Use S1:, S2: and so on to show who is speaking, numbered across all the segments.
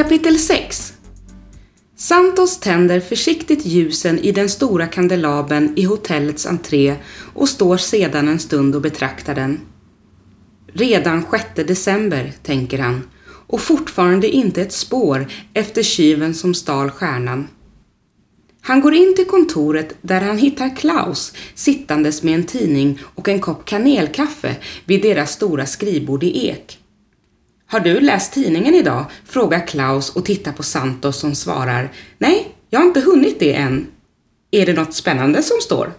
S1: Kapitel 6 Santos tänder försiktigt ljusen i den stora kandelabern i hotellets entré och står sedan en stund och betraktar den. Redan 6 december, tänker han, och fortfarande inte ett spår efter tjuven som stal stjärnan. Han går in till kontoret där han hittar Klaus sittandes med en tidning och en kopp kanelkaffe vid deras stora skrivbord i ek. Har du läst tidningen idag? frågar Klaus och tittar på Santos som svarar Nej, jag har inte hunnit det än. Är det något spännande som står?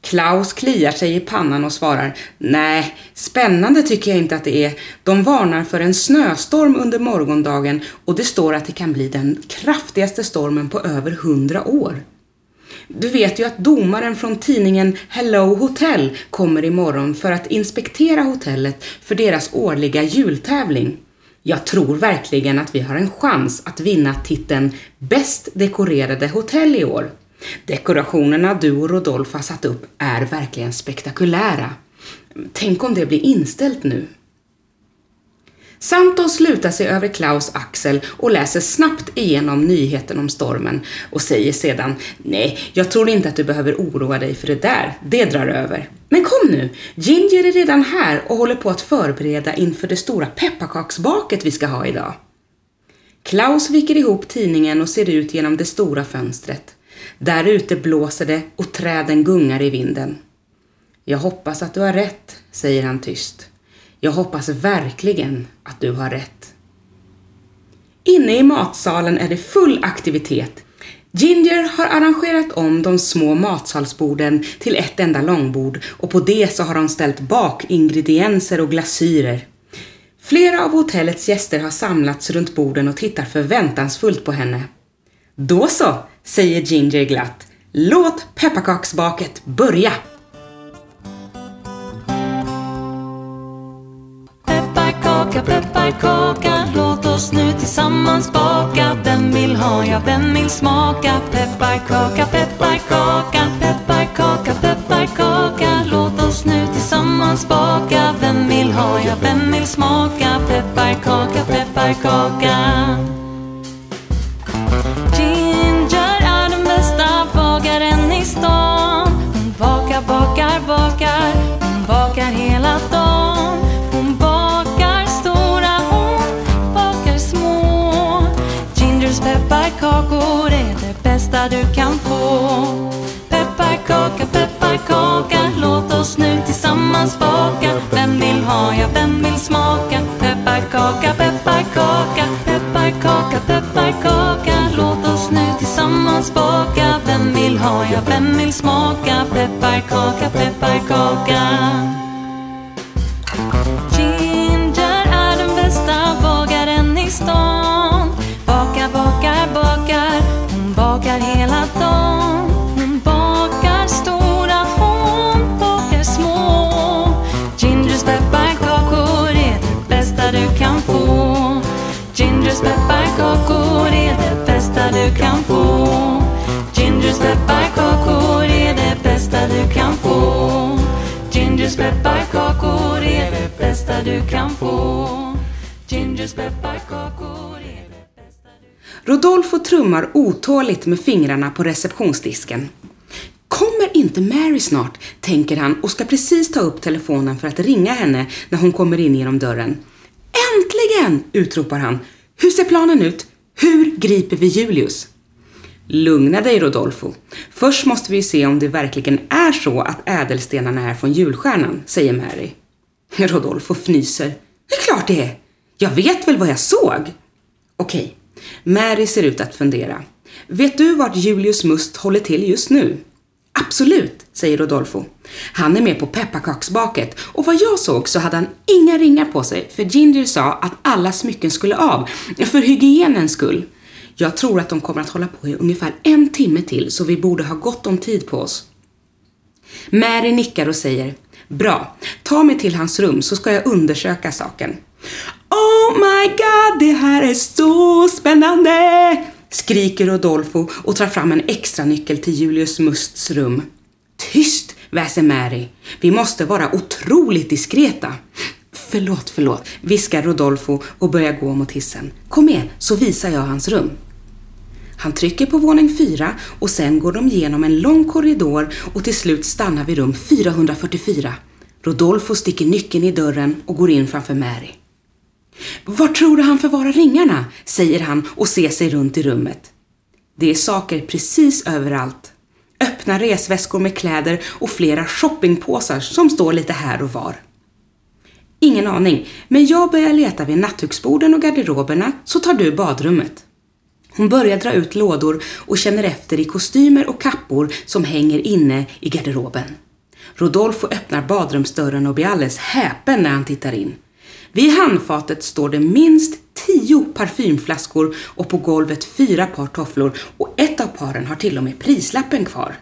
S1: Klaus kliar sig i pannan och svarar Nej, spännande tycker jag inte att det är. De varnar för en snöstorm under morgondagen och det står att det kan bli den kraftigaste stormen på över hundra år. Du vet ju att domaren från tidningen Hello Hotel kommer imorgon för att inspektera hotellet för deras årliga jultävling. Jag tror verkligen att vi har en chans att vinna titeln Bäst dekorerade hotell i år. Dekorationerna du och Rodolf har satt upp är verkligen spektakulära. Tänk om det blir inställt nu. Santos lutar sig över Klaus axel och läser snabbt igenom nyheten om stormen och säger sedan Nej, jag tror inte att du behöver oroa dig för det där. Det drar över. Men kom nu! Ginger är redan här och håller på att förbereda inför det stora pepparkaksbaket vi ska ha idag. Klaus viker ihop tidningen och ser ut genom det stora fönstret. Där ute blåser det och träden gungar i vinden. Jag hoppas att du har rätt, säger han tyst. Jag hoppas verkligen att du har rätt. Inne i matsalen är det full aktivitet. Ginger har arrangerat om de små matsalsborden till ett enda långbord och på det så har de ställt bakingredienser och glasyrer. Flera av hotellets gäster har samlats runt borden och tittar förväntansfullt på henne. Då så, säger Ginger glatt. Låt pepparkaksbaket börja!
S2: Pepparkaka, pepparkaka, låt oss nu tillsammans baka. Vem vill ha, ja vem vill smaka? Pepparkaka, pepparkaka, pepparkaka, pepparkaka, låt oss nu tillsammans baka. Vem vill ha, ja vem vill smaka? Pepparkaka, pepparkaka. Ginger är den bästa bagaren i stan. Hon bakar, bakar, bakar, hon bakar hela bästa du kan få. Pepparkaka, pepparkaka, låt oss nu tillsammans baka. Vem vill ha, ja vem vill smaka? Pepparkaka, pepparkaka, pepparkaka, pepparkaka, låt oss nu tillsammans baka. Vem vill ha, ja vem vill smaka? Pepparkaka, pepparkaka. Gingers pepparkakor är det bästa du kan få. Gingers pepparkakor är det bästa du
S1: Rodolfo trummar otåligt med fingrarna på receptionsdisken. Kommer inte Mary snart, tänker han och ska precis ta upp telefonen för att ringa henne när hon kommer in genom dörren. Äntligen! utropar han. Hur ser planen ut? Hur griper vi Julius? Lugna dig Rodolfo. Först måste vi se om det verkligen är så att ädelstenarna är från julstjärnan, säger Mary. Rodolfo fnyser. Det är klart det är. Jag vet väl vad jag såg? Okej, Mary ser ut att fundera. Vet du vart Julius Must håller till just nu? Absolut, säger Rodolfo. Han är med på pepparkaksbaket och vad jag såg så hade han inga ringar på sig för Ginger sa att alla smycken skulle av, för hygienens skull. Jag tror att de kommer att hålla på i ungefär en timme till så vi borde ha gott om tid på oss. Mary nickar och säger Bra, ta mig till hans rum så ska jag undersöka saken. Oh my god, det här är så spännande! skriker Rodolfo och tar fram en extra nyckel till Julius Musts rum. Tyst, väser Mary. Vi måste vara otroligt diskreta. Förlåt, förlåt, viskar Rodolfo och börjar gå mot hissen. Kom med så visar jag hans rum. Han trycker på våning fyra och sen går de genom en lång korridor och till slut stannar vid rum 444. Rodolfo sticker nyckeln i dörren och går in framför Mary. Var tror du han förvarar ringarna? säger han och ser sig runt i rummet. Det är saker precis överallt. Öppna resväskor med kläder och flera shoppingpåsar som står lite här och var. Ingen aning, men jag börjar leta vid nattduksborden och garderoberna så tar du badrummet. Hon börjar dra ut lådor och känner efter i kostymer och kappor som hänger inne i garderoben. Rodolfo öppnar badrumsdörren och blir alldeles häpen när han tittar in. Vid handfatet står det minst tio parfymflaskor och på golvet fyra par tofflor och ett av paren har till och med prislappen kvar.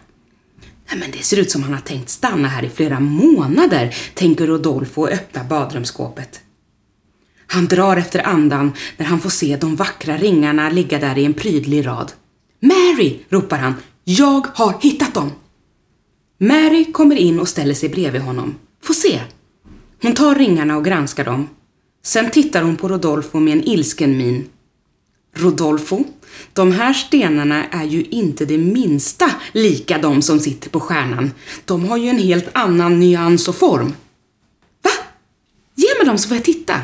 S1: Nej, men det ser ut som han har tänkt stanna här i flera månader, tänker Rodolfo och öppnar badrumsskåpet. Han drar efter andan när han får se de vackra ringarna ligga där i en prydlig rad. Mary! ropar han. Jag har hittat dem! Mary kommer in och ställer sig bredvid honom. Få se! Hon tar ringarna och granskar dem. Sen tittar hon på Rodolfo med en ilsken min. Rodolfo, de här stenarna är ju inte det minsta lika de som sitter på stjärnan. De har ju en helt annan nyans och form. Va? Ge mig dem så får jag titta.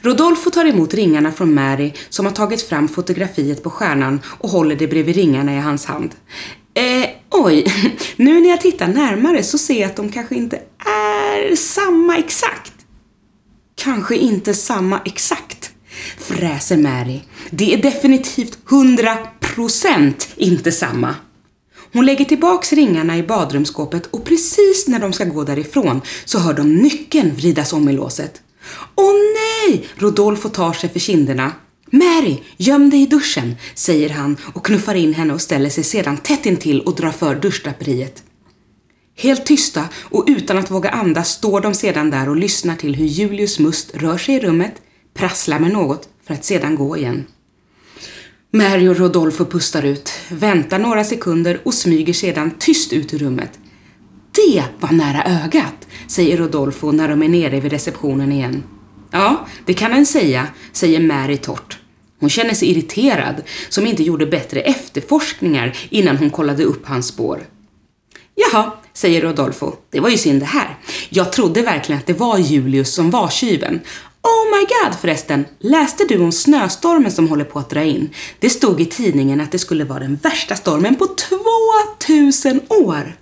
S1: Rodolfo tar emot ringarna från Mary som har tagit fram fotografiet på stjärnan och håller det bredvid ringarna i hans hand. Eh, oj, nu när jag tittar närmare så ser jag att de kanske inte är samma exakt. Kanske inte samma exakt, fräser Mary. Det är definitivt 100% inte samma. Hon lägger tillbaks ringarna i badrumsskåpet och precis när de ska gå därifrån så hör de nyckeln vridas om i låset. Åh nej! Rodolfo tar sig för kinderna. Mary, göm dig i duschen, säger han och knuffar in henne och ställer sig sedan tätt intill och drar för duschdraperiet. Helt tysta och utan att våga andas står de sedan där och lyssnar till hur Julius Must rör sig i rummet, prasslar med något för att sedan gå igen. Mary och Rodolfo pustar ut, väntar några sekunder och smyger sedan tyst ut ur rummet. Det var nära ögat, säger Rodolfo när de är nere vid receptionen igen. Ja, det kan en säga, säger Mary torrt. Hon känner sig irriterad, som inte gjorde bättre efterforskningar innan hon kollade upp hans spår. Jaha, säger Rodolfo. Det var ju synd det här. Jag trodde verkligen att det var Julius som var tjuven. Oh my god förresten, läste du om snöstormen som håller på att dra in? Det stod i tidningen att det skulle vara den värsta stormen på 2000 år.